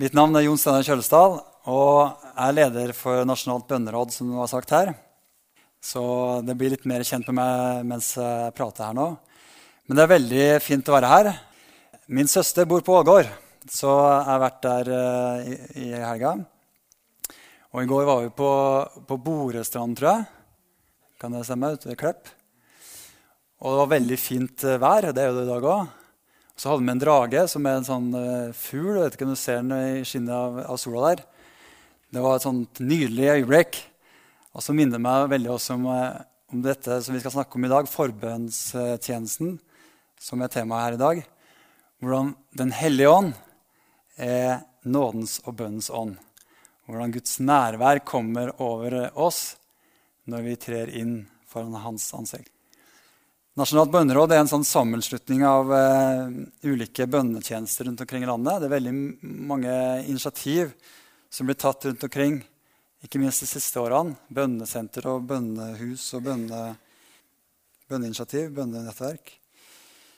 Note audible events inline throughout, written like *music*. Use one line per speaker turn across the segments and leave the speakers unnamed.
Mitt navn er Jon Steinar Kjølsdal, og er leder for Nasjonalt bønneråd. som du har sagt her. Så det blir litt mer kjent med meg mens jeg prater her nå. Men det er veldig fint å være her. Min søster bor på Ålgård, så jeg har vært der uh, i, i, helga. Og i går var vi på, på Borestrand, tror jeg. Kan det stemme? Ute ved Klepp. Og det var veldig fint eh, vær. Det er jo det i dag òg. Så hadde vi en drage som er en sånn uh, fugl. Jeg vet ikke om du ser den i skinnet av, av, sola der. Det var et sånt nydelig øyeblikk. Og så minner det meg veldig også om, uh, om, dette som vi skal snakke om i dag, forbønnstjenesten, som er temaet her i dag. Hvordan Den hellige ånd er nådens og bønnens ånd. Hvordan Guds nærvær kommer over oss når vi trer inn foran hans ansikt. Nasjonalt bønneråd er en sånn sammenslutning av uh, ulike bønnetjenester rundt omkring i landet. Det er veldig mange initiativ som blir tatt rundt omkring, ikke minst de siste årene. Bønnesenter og bønnehus og bønne, bønneinitiativ, bønnenettverk.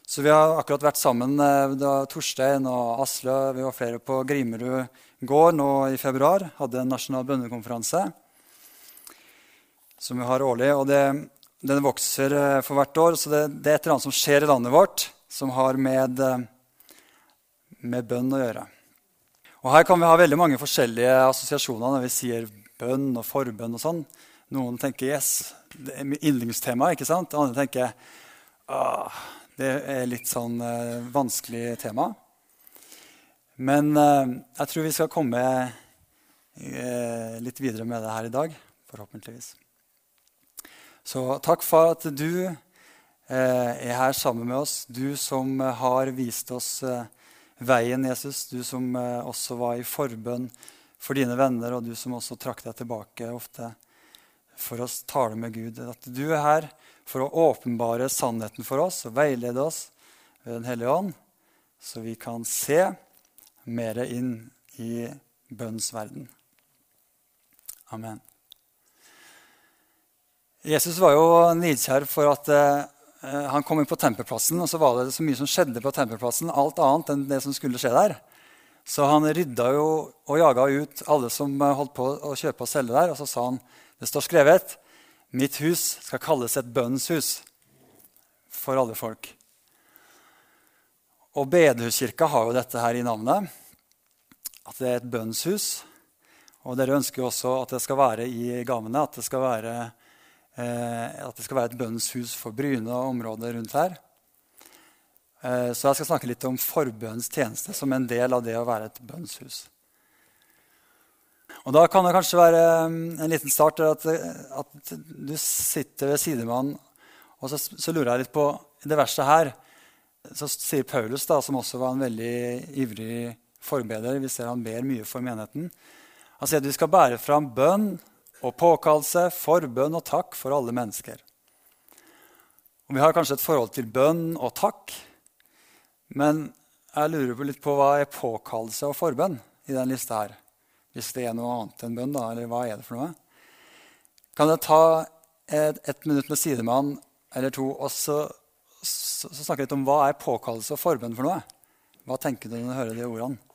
Så vi har akkurat vært sammen. Uh, da Torstein og Asle vi var flere på Grimerud gård nå i februar. Hadde en nasjonal bønnekonferanse som vi har årlig. og det den vokser eh, for hvert år. Så det, det, er et eller annet som skjer i landet vårt, som har med, eh, med bønn å gjøre. Og Her kan vi ha veldig mange forskjellige assosiasjoner når vi sier bønn og forbønn. og sånn. Noen tenker yes, det er yndlingstema. ikke sant? Andre tenker ah, det er litt sånn uh, vanskelig tema. Men uh, jeg tror vi skal komme uh, litt videre med det her i dag. Forhåpentligvis. Så takk for at du eh, er her sammen med oss. Du som eh, har vist oss eh, veien, Jesus. Du som også var i forbønn for dine venner, og du som også trakk deg tilbake ofte for å tale med Gud. At du er her for å åpenbare sannheten for oss og veilede oss ved Den hellige ånd, så vi kan se mer inn i bønns verden. Amen. Jesus var jo nidkjær for at eh, han kom inn på tempelplassen, og så var det så mye som skjedde på tempelplassen, alt annet enn det som skulle skje der. Så han rydda jo og jaga ut alle som eh, holdt på å kjøpe og selge der. Og så sa han det står skrevet mitt hus skal kalles et bønnshus for alle folk. Og Bedehuskirka har jo dette her i navnet, at det er et bønnshus. Og dere ønsker jo også at det skal være i gavene, at det skal være at det skal være et bønnshus for Bryne og området rundt her. Eh, så jeg skal snakke litt om forbønnens tjeneste som en del av det å være et bønnshus. Og Da kan det kanskje være mm, en liten start at, at du sitter ved sidemannen, og så, så, lurer jeg litt på det verset her så sier Paulus, da, som også var en veldig ivrig forbeder Vi ser han ber mye for menigheten. Han sier at vi skal bære fram bønn og påkallelse, forbønn og takk for alle mennesker. Og vi har kanskje et forhold til bønn og takk, men jeg lurer litt på hva er påkallelse og forbønn i den lista her. Hvis det er noe annet enn bønn, da, eller hva er det for noe? Kan jeg ta et, et minutt med sidemann eller to og så, så, så snakke litt om hva er påkallelse og forbønn for noe? Hva tenker du når du hører de ordene?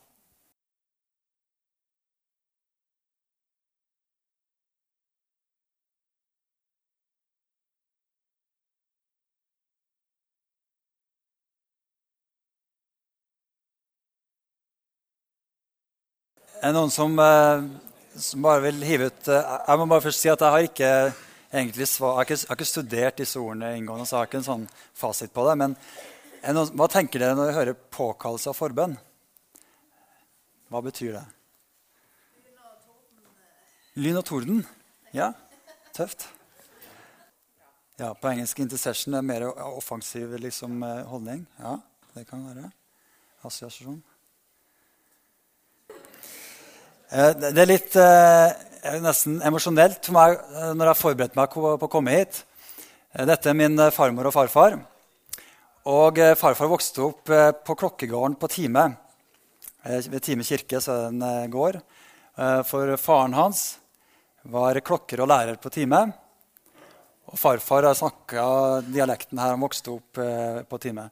Er det noen som, eh, som, bare vil hive ut eh, Jeg må bare først si at jeg har ikke egentlig svar, jeg har ikke, jeg har ikke studert disse ordene inngående, så jeg har ikke en sånn fasit på det. Men noen, hva tenker dere når dere hører påkallelse av forbønn? Hva betyr det? Lyn og torden. Ja, tøft. Ja, På engelsk 'intercession' er mer offensiv liksom, eh, holdning. Ja, det kan være. Assosiasjon. Eh, det er litt eh, nesten emosjonelt for meg eh, når jeg har forberedt meg på å komme hit. Dette er min farmor og farfar. Og farfar vokste opp på klokkegården på Time. Ved Time kirke så er det en gård. For faren hans var klokker og lærer på Time. Og farfar snakka dialekten her han vokste opp på Time.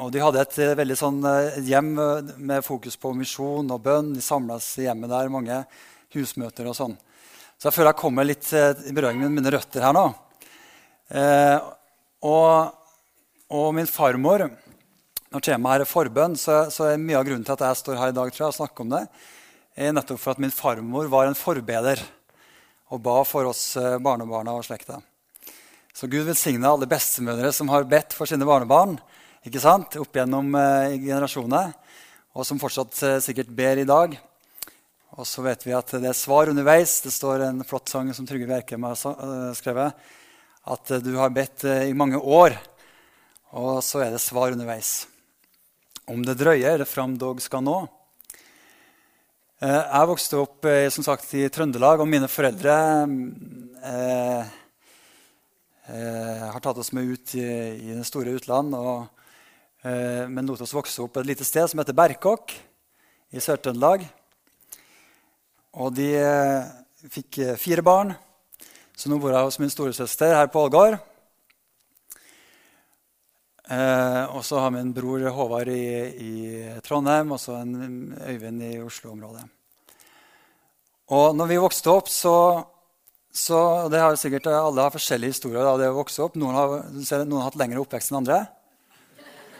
Og de hadde et eh, veldig sånn eh, hjem eh, med fokus på misjon og bønn. De samles i hjemmet der, mange husmøter og sånn. Så jeg føler jeg kommer litt i berøring med mine røtter her nå. Eh, og, og, min farmor Når temaet her er forbønn, så, så, er mye av grunnen til at jeg står her i dag tror jeg, og snakker om det, er nettopp for at min farmor var en forbeder og ba for oss barnebarna og slekta. Så Gud velsigne alle bestemødre som har bedt for sine barnebarn ikke sant? opp gjennom eh, generasjonene, og som fortsatt eh, sikkert ber i dag. Og så vet vi at det er svar underveis. Det står en flott sang som Trygve Bjerkem har uh, skrevet. At uh, du har bedt uh, i mange år, og så er det svar underveis. Om det drøyer, det fram dog skal nå. Jeg vokste opp som sagt, i Trøndelag, og mine foreldre har tatt oss med ut i, i det store utland. og Eh, men lot oss vokse opp et lite sted som heter Berkåk i Sør-Trøndelag. Og de eh, fikk eh, fire barn, så nå bor jeg hos min storesøster her på Ålgård. Eh, og så har vi en bror Håvard i, i Trondheim og så en Øyvind i Oslo-området. Og når vi vokste opp, så, så det har sikkert Alle har forskjellige historier av det å vokse opp. Noen har, noen har hatt lengre oppvekst enn andre.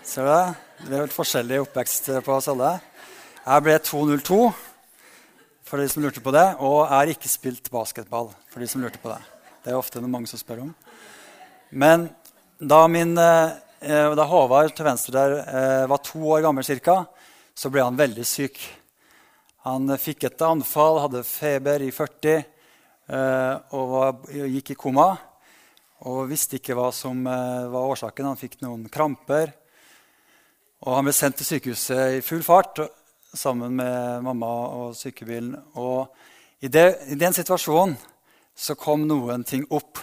Ser du det? Det er litt forskjellig oppvekst på oss alle. Jeg ble 202 for de som lurte på det, og jeg har ikke spilt basketball. for de som lurte på Det Det er ofte noe mange som spør om. Men da, min, eh, da Håvard til venstre der eh, var to år gammel cirka, så ble han veldig syk. Han fikk et anfall, hadde feber i 40 eh, og var, gikk i koma. Og visste ikke hva som var årsaken. Han fikk noen kramper. Og han ble sendt til sykehuset i full fart sammen med mamma og sykebilen. Og i, det, i den situasjonen så kom noen ting opp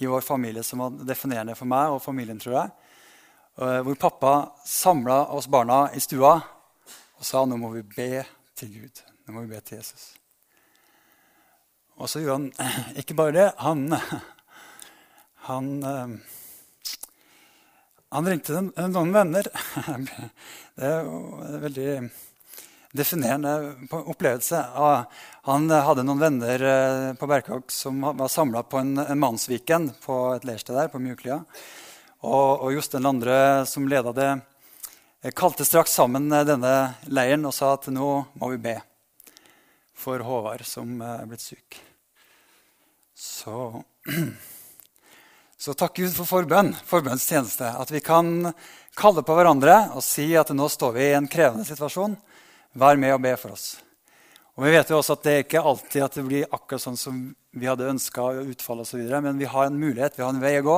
i vår familie som var definerende for meg og familien, tror jeg. Eh, hvor pappa samla oss barna i stua og sa nå må vi be til Gud. Nå må vi be til Jesus. Og så gjorde han *clears throat* ikke bare det. Han, *laughs* han eh, han ringte noen venner. *laughs* Det er en veldig definerende opplevelse. Han hadde noen venner eh, på Berkåk som var samla på en, en mannsviken på et leirsted der, på Mjuklia. Og, og Jostein Landre, som leda det, eh, kalte straks sammen eh, denne leiren og sa at nå må vi be for Håvard, som er blitt syk. Så *clears throat* Så takk Gud for forbønn, forbønnstjeneste. At vi kan kalle på hverandre og si at nå står vi i en krevende situasjon. Vær med og be for oss. Og Vi vet jo også at det ikke alltid at det blir akkurat sånn som vi hadde ønska. Men vi har en mulighet, vi har en vei å gå.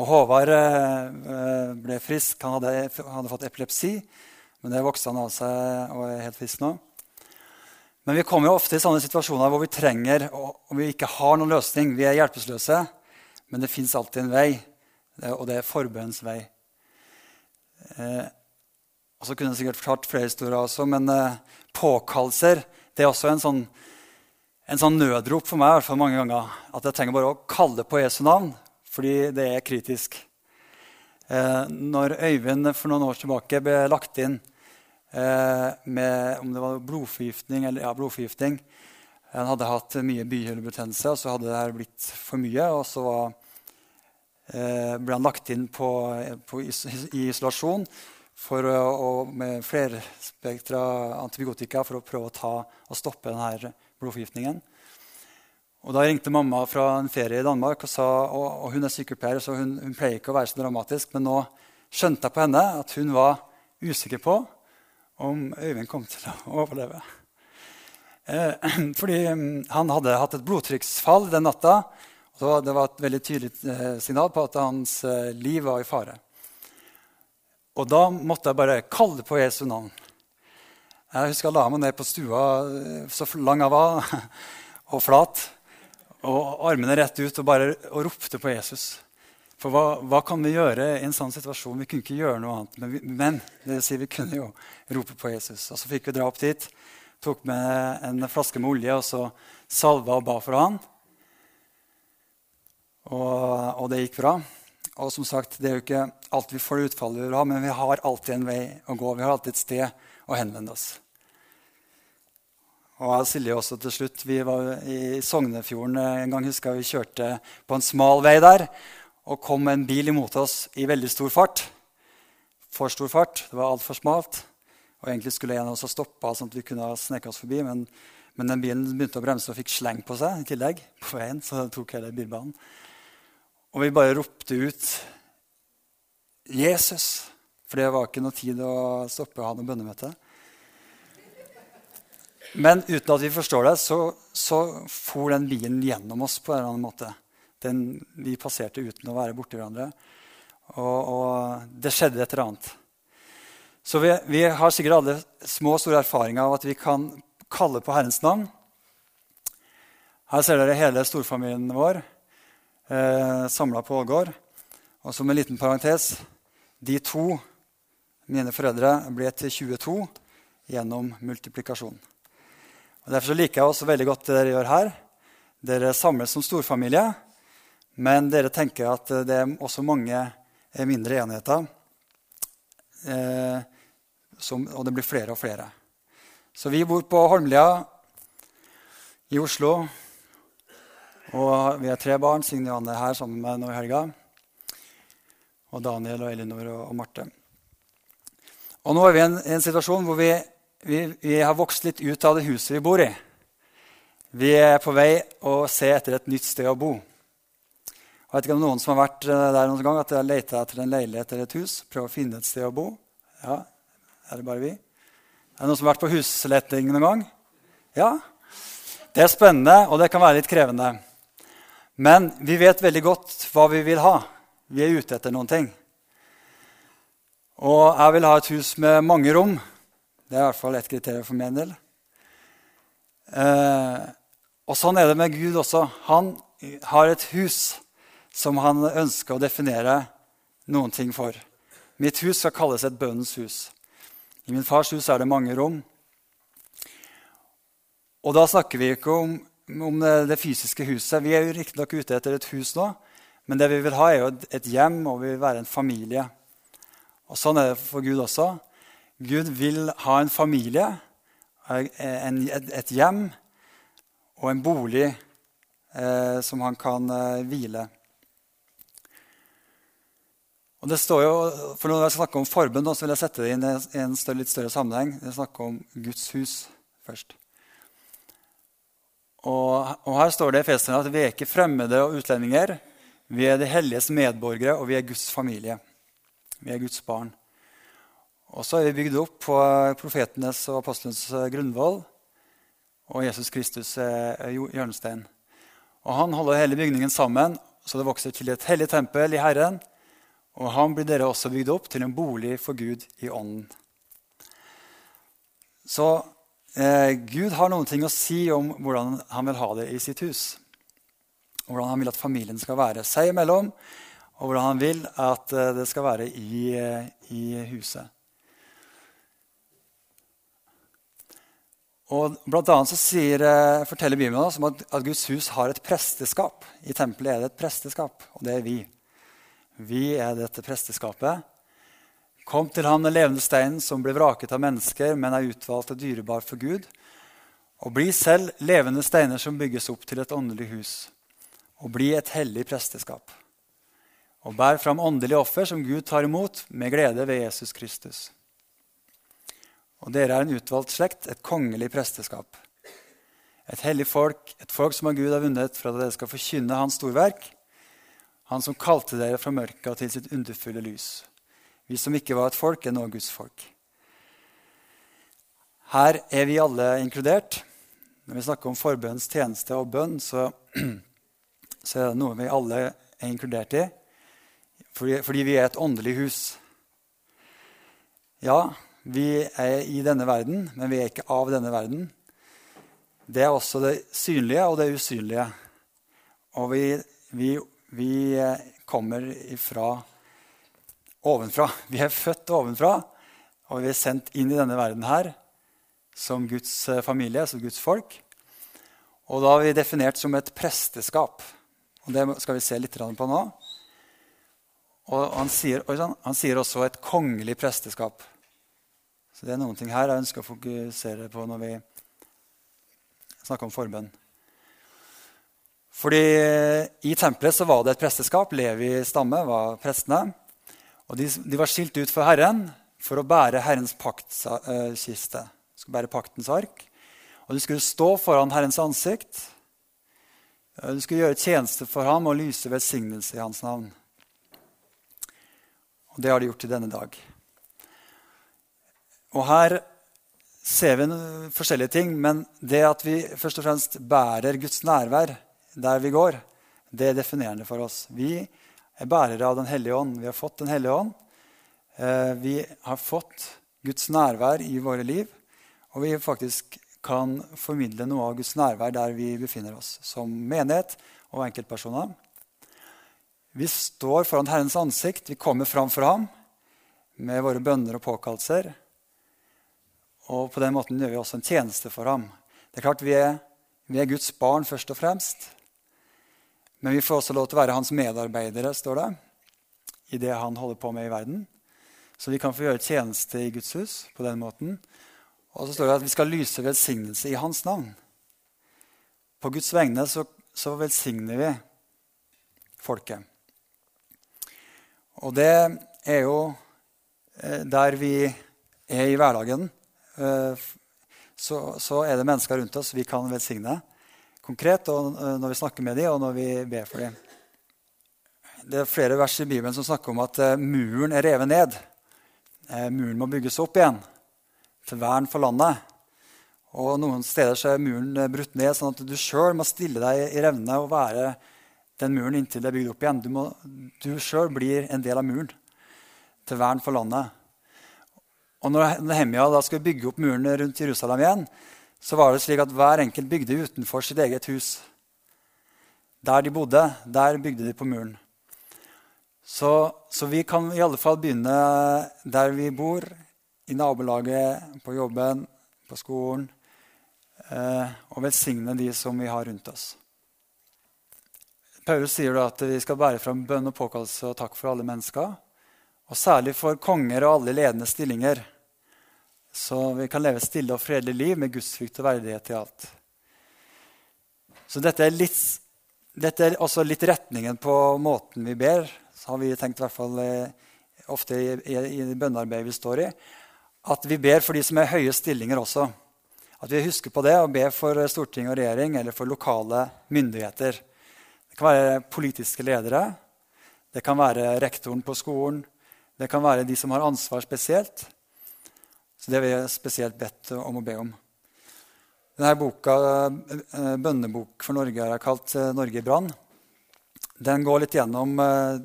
Og Håvard eh, ble frisk. Han hadde, hadde fått epilepsi, men det vokste han av seg og er helt frisk nå. Men vi kommer jo ofte i sånne situasjoner hvor vi trenger og vi ikke har noen løsning. Vi er hjelpeløse. Men det fins alltid en vei, og det er forbønnens vei. Eh, og så kunne jeg sikkert fortalt flere historier også, men eh, påkallelser det er også en sånn, en sånn nødrop for meg i hvert fall mange ganger. At jeg trenger bare å kalle på Jesu navn, fordi det er kritisk. Eh, når Øyvind for noen år tilbake ble lagt inn eh, med om det var blodforgiftning eller ja, blodforgiftning Han hadde hatt mye bihulebetennelse, og så hadde det blitt for mye. og så var ble han lagt inn på, på is, i isolasjon for å, med flerspektra antibiotika for å prøve å ta og stoppe denne blodforgiftningen. Og Da ringte mamma fra en ferie i Danmark, og, sa, og, og hun er sykepleier, så hun, hun, pleier ikke å være så dramatisk. Men nå skjønte jeg på henne at hun var usikker på om Øyvind kom til å *laughs* overleve. Eh, *clears throat* fordi mm, han hadde hatt et blodtrykksfall den natta så det var et veldig tydelig eh, signal på at hans eh, liv var i fare. Og da måtte jeg bare kalle på Jesu navn. Jeg husker jeg la meg ned på stua eh, så lang jeg var, *laughs* og flat, og armene rett ut, og bare og ropte på Jesus. For hva, hva, kan vi gjøre i en sånn situasjon? Vi kunne ikke gjøre noe annet. Men, vi, men det vil si, vi kunne jo rope på Jesus. Og så fikk vi dra opp dit, tok med en flaske med olje og så salva og ba for han. Og, og, det gikk bra. Og som sagt, det er jo ikke alltid vi får det utfallet vi vil ha, men vi har alltid en vei å gå. Vi har alltid et sted å henvende oss. Og jeg og Silje også til slutt. Vi var i Sognefjorden en gang. husker Vi kjørte på en smal vei der og kom en bil imot oss i veldig stor fart. For stor fart. Det var altfor smalt. Og Egentlig skulle en av oss ha stoppa, sånn at vi kunne sneke oss forbi. Men, men, den bilen begynte å bremse og fikk sleng på seg i tillegg. på veien, så tok hele bilbanen. Og vi bare ropte ut 'Jesus', for det var ikke noe tid å stoppe og ha noe bønnemøte. Men uten at vi forstår det, så, så for den bilen gjennom oss på en eller annen måte. Den, vi passerte uten å være borti hverandre. Og, og, det skjedde et eller annet. Så vi, vi har sikkert alle små og store erfaringer av at vi kan kalle på Herrens navn. Her ser dere hele storfamilien vår eh, samla på Ålgård. Og som en liten parentes de to, mine foreldre, ble til 22 gjennom multiplikasjon. Og Derfor liker jeg også veldig godt det dere gjør her. Dere samles som storfamilie, men dere tenker at det er også mange mindre enheter. Eh, som, og det blir flere og flere. Så vi bor på Holmlia i Oslo. Og vi har tre barn. Signe og Anne er her sammen med meg nå i helga. Og Daniel og Elinor og, og Marte. Og nå er vi i en, en, situasjon hvor vi, vi, vi, har vokst litt ut av det huset vi bor i. Vi er på vei å se etter et nytt sted å bo. Jeg vet ikke om noen som har vært eh, der noen gang, at de har leita etter en leilighet eller et hus. Prøve å finne et sted å bo. Ja, er det bare vi? Er det noen som har vært på husletting noen gang? Ja? Det er spennende, og det kan være litt krevende. Men vi vet veldig godt hva vi vil ha. Vi er ute etter noen ting. Og jeg vil ha et hus med mange rom. Det er i hvert fall ett kriterium for min del. Eh, og sånn er det med Gud også. Han har et hus som han ønsker å definere noen ting for. Mitt hus skal kalles et bønnens hus. I min fars hus er det mange rom. Og da snakker vi ikke om om det fysiske huset. Vi er jo riktignok ute etter et hus nå, men det vi vil ha, er jo et hjem, og vi vil være en familie. Og Sånn er det for Gud også. Gud vil ha en familie, et, et, hjem og en bolig eh, som han kan eh, hvile. Og det står jo, for Når jeg snakker om forbund, så vil jeg sette det inn i en større, litt større sammenheng. Jeg snakker om Guds hus først. Og, og her står det i Efeserne at vi er ikke fremmede og utlendinger. Vi er det helliges medborgere, og vi er Guds familie. Vi er Guds barn. Og så er vi bygd opp på profetenes og apostlenes grunnvoll. Og Jesus Kristus er hjørnestein. Og han holder hele bygningen sammen, så det vokser til et hellig tempel i Herren. Og han blir dere også bygd opp til en bolig for Gud i ånden. Så Eh, Gud har noen ting å si om hvordan han vil ha det i sitt hus. Hvordan han vil at familien skal være seg imellom, og hvordan han vil at eh, det skal være i, eh, i huset. Og blant annet så sier, forteller Bibelen oss at, at, Guds hus har et presteskap. I tempelet er det et presteskap, og det er vi. Vi er dette presteskapet. Kom til ham den levende steinen som ble vraket av mennesker, men er utvalgt og dyrebar for Gud. Og bli selv levende steiner som bygges opp til et åndelig hus. Og bli et hellig presteskap. Og bær fram åndelige offer som Gud tar imot med glede ved Jesus Kristus. Og dere er en utvalgt slekt, et kongelig presteskap. Et hellig folk, et folk som av Gud har vunnet for at dere skal forkynne Hans storverk. Han som kalte dere fra mørket til sitt underfulle lys. Vi som ikke var et folk, er nå Guds folk. Her er vi alle inkludert. Når vi snakker om forbønns tjeneste og bønn, så, *clears throat* så, er det noe vi alle er inkludert i. Fordi, fordi vi er et åndelig hus. Ja, vi er i denne verden, men vi er ikke av denne verden. Det er også det synlige og det usynlige. Og vi, vi, vi kommer ifra ovenfra. Vi er født ovenfra, og vi er sendt inn i denne verden her som Guds eh, familie, som Guds folk. Og da er vi definert som et presteskap. Og det skal vi se litt på nå. Og han sier, han sier, også et kongelig presteskap. Så det er noen ting her jeg ønsker å fokusere på når vi snakker om forbønn. Fordi I tempelet så var det et presteskap. Levi stamme var prestene. Og de, de var skilt ut for Herren for å bære Herrens paktkiste. De skulle bære paktens ark. Og de skulle stå foran Herrens ansikt. De skulle gjøre tjeneste for ham og lyse velsignelse i hans navn. Og det har de gjort til denne dag. Og her ser vi forskjellige ting, men det at vi først og fremst bærer Guds nærvær der vi går, det er definerende for oss. Vi er bærere av Den hellige ånd. Vi har fått Den hellige ånd. Eh, vi har fått Guds nærvær i våre liv, og vi faktisk kan formidle noe av Guds nærvær der vi befinner oss, som menighet og enkeltpersoner. Vi står foran Herrens ansikt, vi kommer fram for ham med våre bønner og påkallelser. Og på den måten gjør vi også en tjeneste for ham. Det er klart Vi er, vi er Guds barn først og fremst. Men vi får også lov til å være hans medarbeidere, står det, i det han holder på med i verden. Så vi kan få gjøre tjeneste i Guds hus på den måten. Og så står det at vi skal lyse velsignelse i hans navn. På Guds vegne så, så velsigner vi folket. Og det er jo eh, der vi er i hverdagen. Eh, så, så, er det mennesker rundt oss vi kan velsigne konkret og eh, når vi snakker med dem, og når vi ber for dem. Det er flere vers i Bibelen som snakker om at muren er revet ned. Muren må bygges opp igjen til vern for landet. Og Noen steder så er muren brutt ned, sånn at du sjøl må stille deg i revne og være den muren inntil det er bygd opp igjen. Du, må, du sjøl blir en del av muren til vern for landet. Og når Nehemia da skulle bygge opp muren rundt Jerusalem igjen, så var det slik at hver enkelt bygde utenfor sitt eget hus. Der de bodde, der bygde de på muren. Så, så vi kan i alle fall begynne der vi bor, i nabolaget, på jobben, på skolen, eh, og velsigne de som vi har rundt oss. Paulus sier at vi skal bære fram bønn og påkallelse og takk for alle mennesker. Og særlig for konger og alle ledende stillinger. Så vi kan leve stille og fredelig liv med gudsfrykt og verdighet i alt. Så dette er, litt, dette er også litt retningen på måten vi ber. Så har vi tenkt i hvert fall eh, ofte i, i, i bønnearbeidet vi står i, at vi ber for de som er høye stillinger også. At vi husker på det og ber for storting og regjering eller for lokale myndigheter. Det kan være politiske ledere, det kan være rektoren på skolen, det kan være de som har ansvar spesielt. Så det vil jeg spesielt bedt om å be om. Denne boka, eh, 'Bønnebok for Norge', er kalt eh, 'Norge i brann'. Den går litt gjennom uh,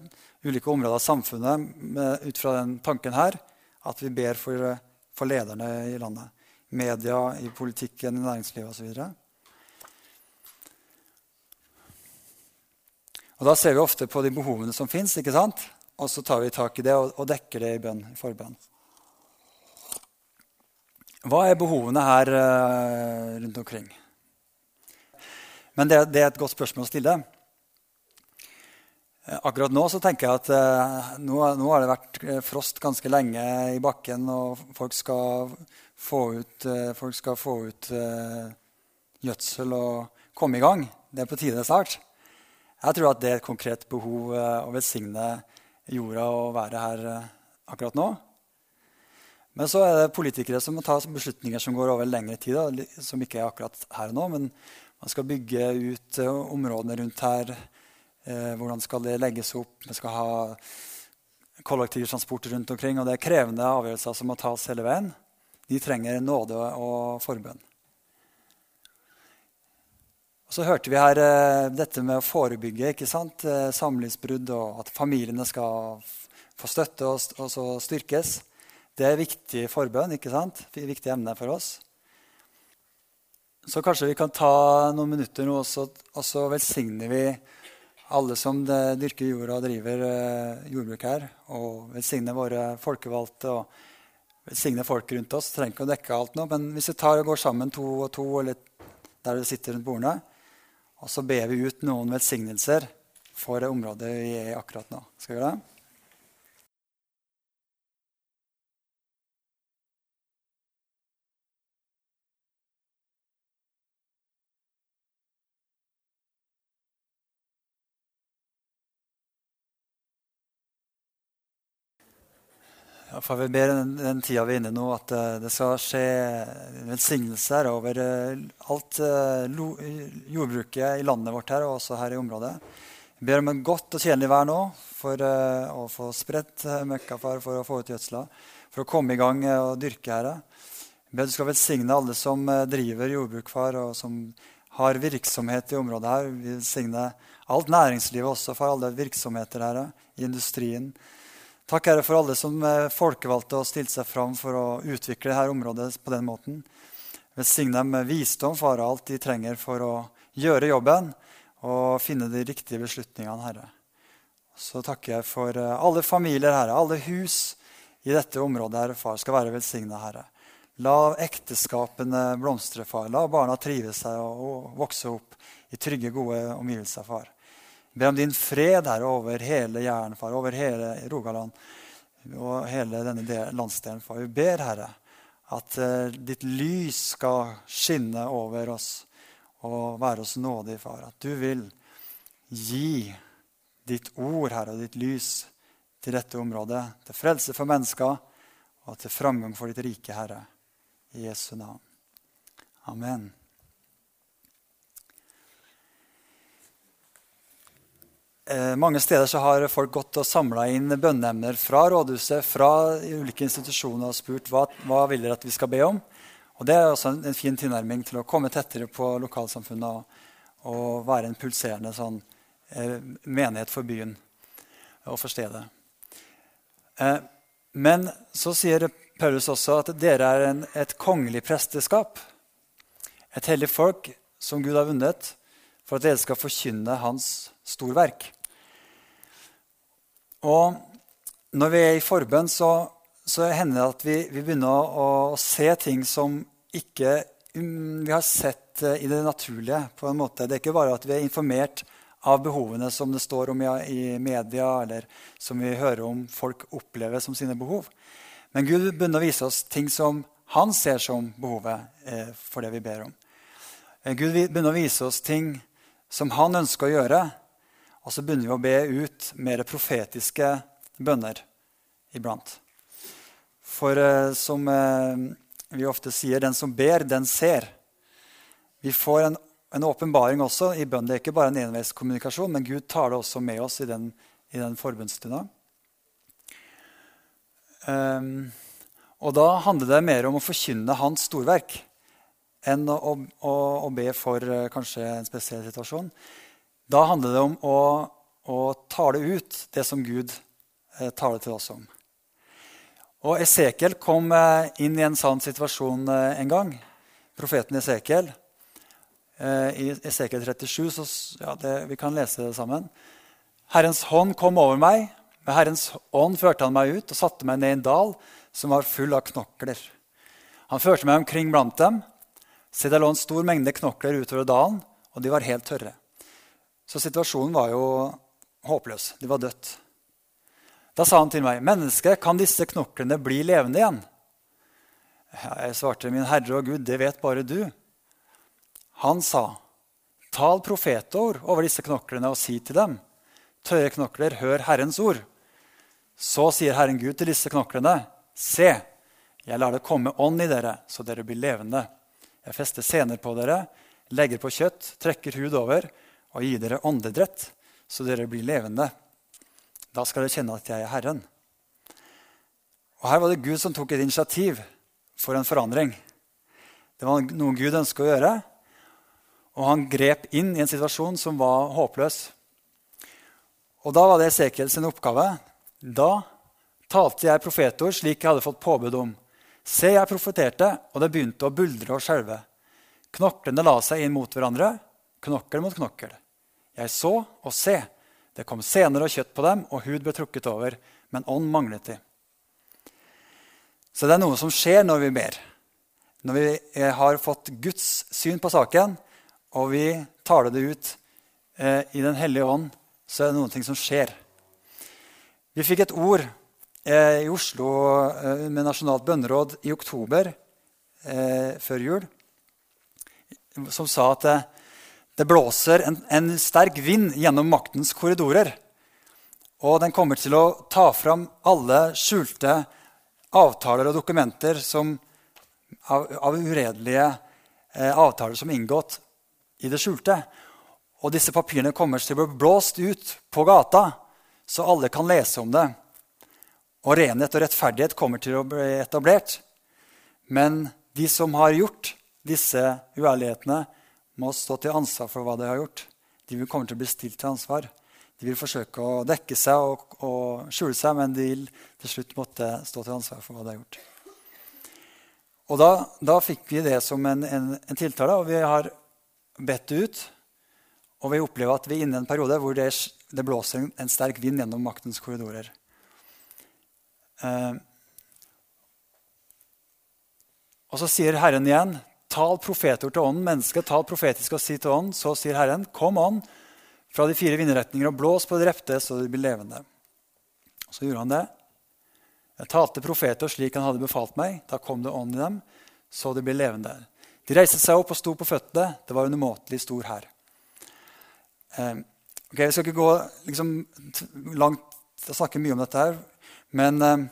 ulike områder av samfunnet ut fra den tanken her at vi ber for, for lederne i landet. Media, i politikken, i næringslivet osv. Og Da ser vi ofte på de behovene som fins, og så tar vi tak i det og, og dekker det i bønn, i forbønn. Hva er behovene her uh, rundt omkring? Men det, det, er et godt spørsmål å stille. Uh, akkurat nå så tenker jeg at uh, nå, nå, har det vært frost ganske lenge i bakken, og folk skal få ut, folk skal få ut gjødsel og komme i gang. Det er på tide snart. Jeg tror at det er et konkret behov eh, å velsigne jorda og være her eh, akkurat nå. Men så er det politikere som må ta beslutninger som går over lengre tid. Da, som ikke er akkurat her nå, men man skal bygge ut eh, områdene rundt her. Eh, hvordan skal det legges opp? Man skal ha kollektivtransport rundt omkring. Og det er krevende avgjørelser som må tas hele veien. De trenger nåde og forbønn. Så hørte vi her eh, dette med å forebygge ikke sant? Eh, samlivsbrudd, og at familiene skal få støtte og, og så styrkes. Det er viktig forbønn. ikke sant? Viktig emne for oss. Så kanskje vi kan ta noen minutter nå, også, og så velsigner vi alle som dyrker jorda og driver eh, jordbruk her. Og velsigner våre folkevalgte og velsigner folk rundt oss. Trenger ikke å dekke alt nå, men hvis vi tar og går sammen to og to, eller der vi sitter rundt bordene, og så ber vi ut noen velsignelser for det området vi er i akkurat nå. Skal vi gjøre det? For vi ber den, den tida vi er inne nå, at uh, det skal skje velsignelser over uh, alt uh, lo, jordbruket i landet vårt her, og også her i området. Vi ber om et godt og tjenlig vær nå for å få spredt møkka far, for, å få ut gjødsla, for å komme i gang og dyrke her. Vi ber du skal velsigne alle som driver jordbruk, far, og som har virksomhet i området her. Vi velsigner alt næringslivet også for alle virksomheter her i industrien. Takk, Herre, for alle som er folkevalgte og stilte seg fram for å utvikle dette området på den måten. Velsign dem med visdom, far, alt de trenger for å gjøre jobben og finne de riktige beslutningene, Herre. Så takker jeg for eh, alle familier, Herre, alle hus i dette området, Herre, far, skal være velsigna, Herre. La ekteskapene blomstre, far. La barna trive seg og vokse opp i trygge, gode omgivelser, far ber om din fred her over hele Jæren, far, over hele Rogaland og hele denne landsdelen. Far. Vi ber, Herre, at uh, ditt lys skal skinne over oss og være oss nådig, far. At du vil gi ditt ord, Herre, og ditt lys til dette området, til frelse for mennesker og til framgang for ditt rike, Herre. I Jesu navn. Amen. Mange steder så har folk gått og samla inn bønneemner fra rådhuset, fra ulike institusjoner og spurt hva, hva vil dere at vi skal be om. Og Det er også en, en fin tilnærming til å komme tettere på lokalsamfunnet og, og være en pulserende sånn, eh, menighet for byen og for stedet. Eh, men så sier Paulus også at dere er en, et kongelig presteskap. Et hellig folk som Gud har vunnet, for at dere skal forkynne hans storverk. Og når vi er i forbønn, så, så hender det at vi, vi begynner å, å, se ting som ikke um, vi har sett uh, i det naturlige. på en måte. Det er ikke bare at vi er informert av behovene som det står om i, i media, eller som vi hører om folk opplever som sine behov. Men Gud begynner å vise oss ting som han ser som behovet eh, for det vi ber om. Eh, Gud begynner å vise oss ting som han ønsker å gjøre, og så begynner vi å be ut mer profetiske bønner iblant. For eh, som eh, vi ofte sier, den som ber, den ser. Vi får en, en åpenbaring også i bønn. Det er ikke bare en enveiskommunikasjon, men Gud tar det også med oss i den, i den forbundsstunda. Um, og da handler det mer om å forkynne hans storverk enn å, å, å be for uh, kanskje en spesiell situasjon. Da handler det om å, å tale ut det som Gud eh, taler til oss om. Og Esekiel kom eh, inn i en sånn situasjon eh, en gang. Profeten Esekiel. Eh, I Esekiel 37 så, ja, det, Vi kan lese det sammen. Herrens hånd kom over meg. Med Herrens ånd førte han meg ut og satte meg ned i en dal som var full av knokler. Han førte meg omkring blant dem. Det lå en stor mengde knokler utover dalen, og de var helt tørre. Så situasjonen var jo håpløs. De var dødt. Da sa han til meg, 'Menneske, kan disse knoklene bli levende igjen?' Jeg svarte, 'Min Herre og Gud, det vet bare du.' Han sa, 'Tal profetord over disse knoklene og si til dem:" 'Tørre knokler, hør Herrens ord.' Så sier Herren Gud til disse knoklene, 'Se, jeg lar det komme ånd i dere, så dere blir levende.' Jeg fester sener på dere, legger på kjøtt, trekker hud over, og gir dere åndedrett, så dere blir levende. Da skal dere kjenne at jeg er Herren. Og Her var det Gud som tok et initiativ for en forandring. Det var noe Gud ønsket å gjøre, og han grep inn i en situasjon som var håpløs. Og Da var det Esekiel sin oppgave. Da talte jeg profetord slik jeg hadde fått påbud om. Se, jeg profeterte, og det begynte å buldre og skjelve. Knoklene la seg inn mot hverandre, knokkel mot knokkel. Jeg så og se. Det kom sener og kjøtt på dem, og hud ble trukket over, men ånd manglet de. Så det er noe som skjer når vi ber. Når vi eh, har fått Guds syn på saken, og vi taler det ut eh, i Den hellige ånd, så er det noe som skjer. Vi fikk et ord i Oslo eh, med Nasjonalt bønneråd i oktober eh, før jul som sa at eh, det blåser en, en, sterk vind gjennom maktens korridorer. Og den kommer til å ta fram alle skjulte avtaler og dokumenter som, av, av, uredelige eh, avtaler som er inngått i det skjulte. Og disse papirene kommer til å bli blåst ut på gata, så alle kan lese om det. Og renhet og rettferdighet kommer til å bli etablert. Men de som har gjort disse uærlighetene, må stå til ansvar for hva de har gjort. De vil komme til å bli stilt til ansvar. De vil forsøke å dekke seg og, og skjule seg, men de vil til slutt måtte stå til ansvar for hva de har gjort. Og da, da fikk vi det som en, en, en, tiltale, og vi har bedt det ut. Og vi opplever at vi er inne i en periode hvor det, det blåser en, en, sterk vind gjennom maktens korridorer. Eh, og så sier Herren igjen, tal profeter til ånden, mennesket, tal profetisk og si til ånden. Så sier Herren, kom ånd fra de fire vindretninger og blås på de drepte så de blir levende. Så gjorde han det. Jeg talte profeter slik han hadde befalt meg. Da kom det ånd i dem, så de ble levende. De reiste seg opp og sto på føttene. Det var undermåtelig stor hær. Eh, okay, vi skal ikke gå liksom, langt og snakker mye om dette, her, men eh,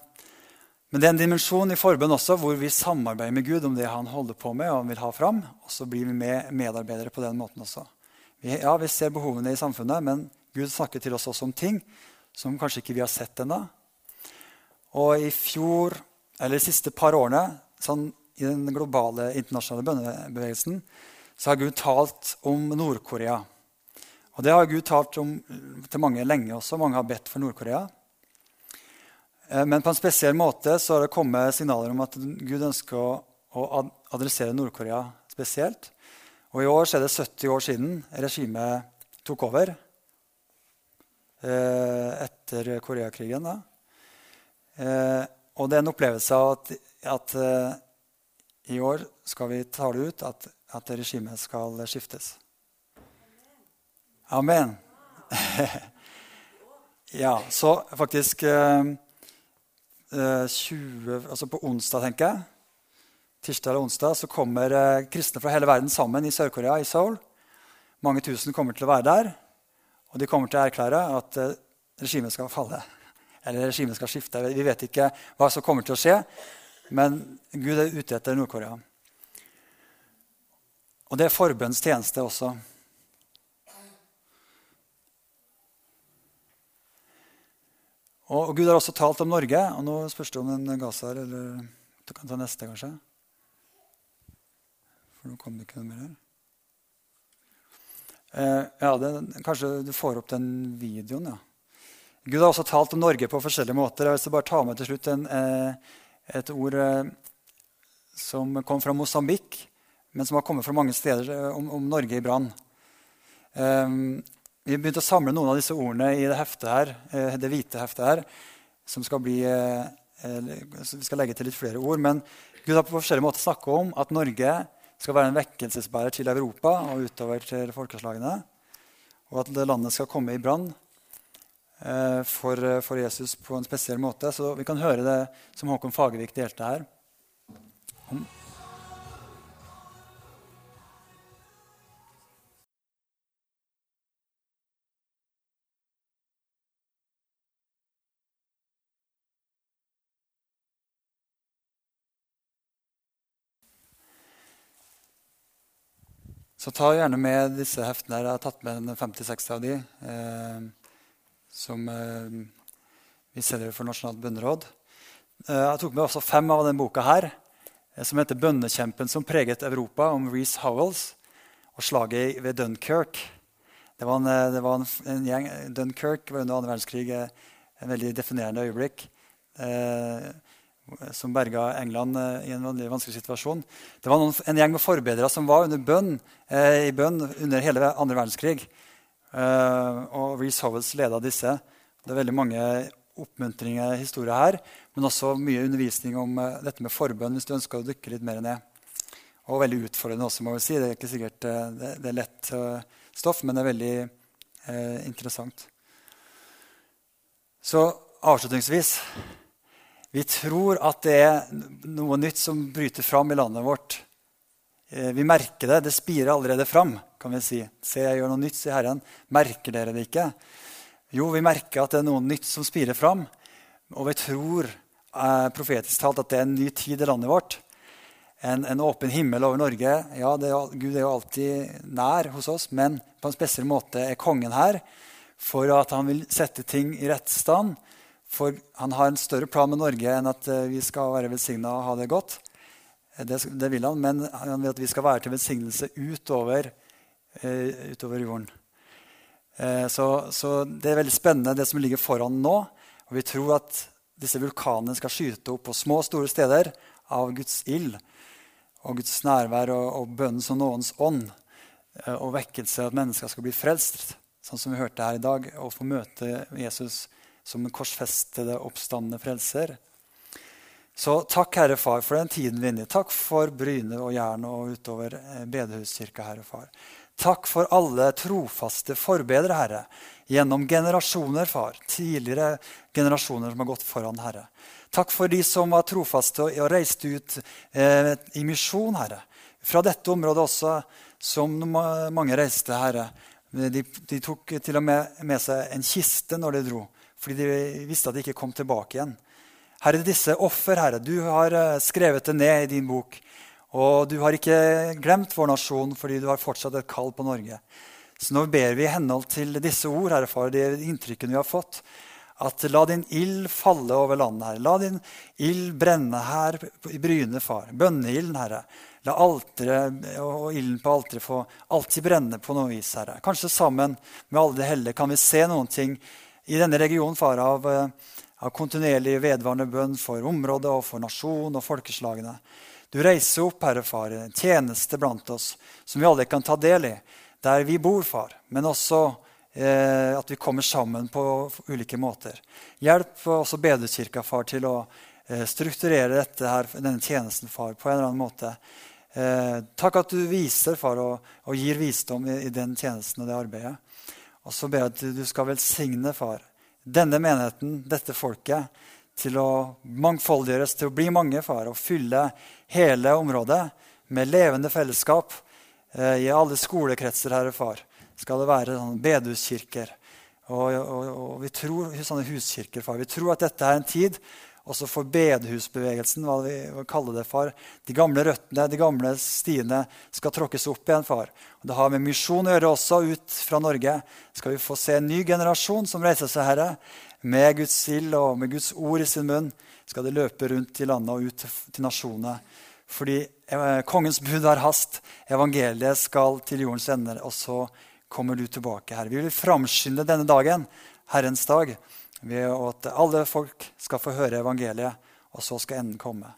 men det er en dimensjon i forbønn også hvor vi samarbeider med Gud om det han holder på med og vil ha fram. Og så blir vi med medarbeidere på den måten også. Vi, ja, vi ser behovene i samfunnet, men Gud snakker til oss også om ting som kanskje ikke vi har sett ennå. Og i fjor, eller de siste par årene, sånn, i den globale internasjonale bønnebevegelsen, så har Gud talt om Nord-Korea. Og det har Gud talt om til mange lenge også. Mange har bedt for Nord-Korea. Eh, men på en spesiell måte så har det kommet signaler om at Gud ønsker å, å adressere Nord-Korea spesielt. Og I år er det 70 år siden regimet tok over eh, etter Koreakrigen. Eh, og det er en opplevelse av at, at eh, i år skal vi tale ut at, at regimet skal skiftes. Amen. *laughs* ja, så faktisk eh, 20, eh, altså på onsdag, tenker jeg, tirsdag eller onsdag, så kommer eh, kristne fra hele verden sammen i Sør-Korea, i Seoul. Mange tusen kommer til å være der. Og de kommer til å erklære at eh, regimet skal falle. *laughs* Eller regimet skal skifte. Vi vet ikke hva som kommer til å skje, men Gud er ute etter Nord-Korea. Og det er forbønns tjeneste også. Og, og, Gud har også talt om Norge. og Nå spørs det om den gass her, eller du kan ta neste, kanskje. For nå kom det ikke noe mer her. Eh, ja, det, Kanskje du får opp den videoen, ja. Gud har også talt om Norge på forskjellige måter. Jeg vil bare ta med til slutt en, eh, et ord eh, som kom fra Mosambik, men som har kommet fra mange steder eh, om, om Norge i brann. Um, vi begynte å samle noen av disse ordene i det her, eh, det hvite heftet her. som skal bli, eh, Vi skal legge til litt flere ord. Men Gud har på forskjellige måter snakket om at Norge skal være en vekkelsesbærer til Europa og utover til folkeslagene. Og at landet skal komme i brann eh, for, for, Jesus på en spesiell måte. Så vi kan høre det som Håkon Fagervik delte her. Så ta gjerne med disse heftene. Jeg har tatt med 50-60 av de, eh, som eh, vi selger for Nasjonalt bønneråd. Eh, jeg tok med også fem av denne boka her, eh, som heter 'Bønnekjempen som preget Europa', om Reece Howells og slaget ved Dunkerque. Det var en, eh, det var en, en gjeng, Dunkerque var under annen verdenskrig eh, en veldig definerende øyeblikk. Eh, som berga England eh, i en vanskelig situasjon. Det var noen, en gjeng med forbedere som var under bønn, eh, i bønn under hele andre verdenskrig. Eh, og Reece Howells leda disse. Det er veldig mange oppmuntringer historier her, men også mye undervisning om eh, dette med forbønn hvis du ønsker å dykke litt mer ned. Og veldig utfordrende også, må vi si. Det er ikke sikkert eh, det, det er lett uh, stoff, men det er veldig interessant. Så avslutningsvis vi tror at det er noe nytt som bryter fram i landet vårt. Eh, vi merker det. Det spirer allerede fram. kan vi si. Se, jeg gjør noe nytt, sier Herren. Merker dere det ikke? Jo, vi merker at det er noe nytt som spirer fram. Og vi tror eh, profetisk talt at det er en ny tid i landet vårt. En, en åpen himmel over Norge. Ja, er, Gud er jo alltid nær hos oss, men på en spesiell måte er kongen her for at han vil sette ting i rett stand. For han har en større plan med Norge enn at eh, vi skal være velsigna og ha det godt. Eh, det, det, vil han, men han vil at vi skal være til velsignelse utover, uh, utover jorden. Så, så, det er veldig spennende, det som ligger foran nå. Og vi tror at disse vulkanene skal skyte opp på små og store steder av Guds ild og Guds nærvær og, og bønnen som noens ånd. Og vekkelse, at mennesker skal bli frelst, sånn som vi hørte her i dag, og få møte Jesus som en korsfestede, oppstandende frelser. Så takk, Herre Far, for den tiden vi er inne i. Takk for Bryne og Jern og utover eh, bedehuskirka, Herre Far. Takk for alle trofaste forbedere, Herre, gjennom generasjoner, Far. Tidligere generasjoner som har gått foran, Herre. Takk for de som var trofaste og reiste ut eh, i misjon, Herre. Fra dette området også, som mange reiste, Herre. De, de tok til og med med seg en kiste når de dro fordi de visste at de ikke kom tilbake igjen. Herre, disse offer, Herre, du har eh, skrevet det ned i din bok. Og du har ikke glemt vår nasjon fordi du har fortsatt et kall på Norge. Så nå ber vi i henhold til disse ord, Herre Far, de inntrykkene vi har fått, at la din ild falle over landet, Herre. La din ild brenne her i Bryne, Far. Bønneilden, Herre. La alteret og ilden på alteret få alltid brenne på noe vis, Herre. Kanskje sammen med alle de hellige kan vi se noen ting i denne regionen, far, av, eh, av kontinuerlig vedvarende bønn for området og for nasjon og folkeslagene. Du reiser opp, Herre Far, en tjeneste blant oss som vi alle kan ta del i, der vi bor, far, men også eh, at vi kommer sammen på ulike måter. Hjelp også Bedekirka, far, til å eh, strukturere her, denne tjenesten, far, på en eller annen måte. Eh, takk at du viser, far, og, og gir visdom i, i den tjenesten og det arbeidet. Og så ber jeg at du skal velsigne, far, denne menigheten, dette folket, til å mangfoldiggjøres, til å bli mange, far, og fylle hele området med levende fellesskap. Eh, I alle skolekretser, herre far, skal det være sånn bedehuskirker. Og, og, og, vi tror sånne huskirker, far. Vi tror at dette er en tid også for bedehusbevegelsen, hva vi kaller det, far. De gamle røttene, de gamle stiene, skal tråkkes opp igjen, far. Og det har med misjon å gjøre også. Ut fra Norge skal vi få se en ny generasjon som reiser seg, Herre. Med Guds ild og med Guds ord i sin munn skal de løpe rundt i landet og ut til nasjonene. Fordi eh, kongens bud er hast. Evangeliet skal til jordens ender. Og så kommer du tilbake, Herre. Vi vil framskynde denne dagen, Herrens dag ved at alle folk skal få høre evangeliet, og så skal enden komme.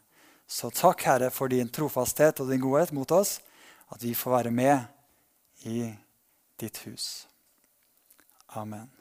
Så takk, Herre, for din trofasthet og din godhet mot oss, at vi får være med i ditt hus. Amen.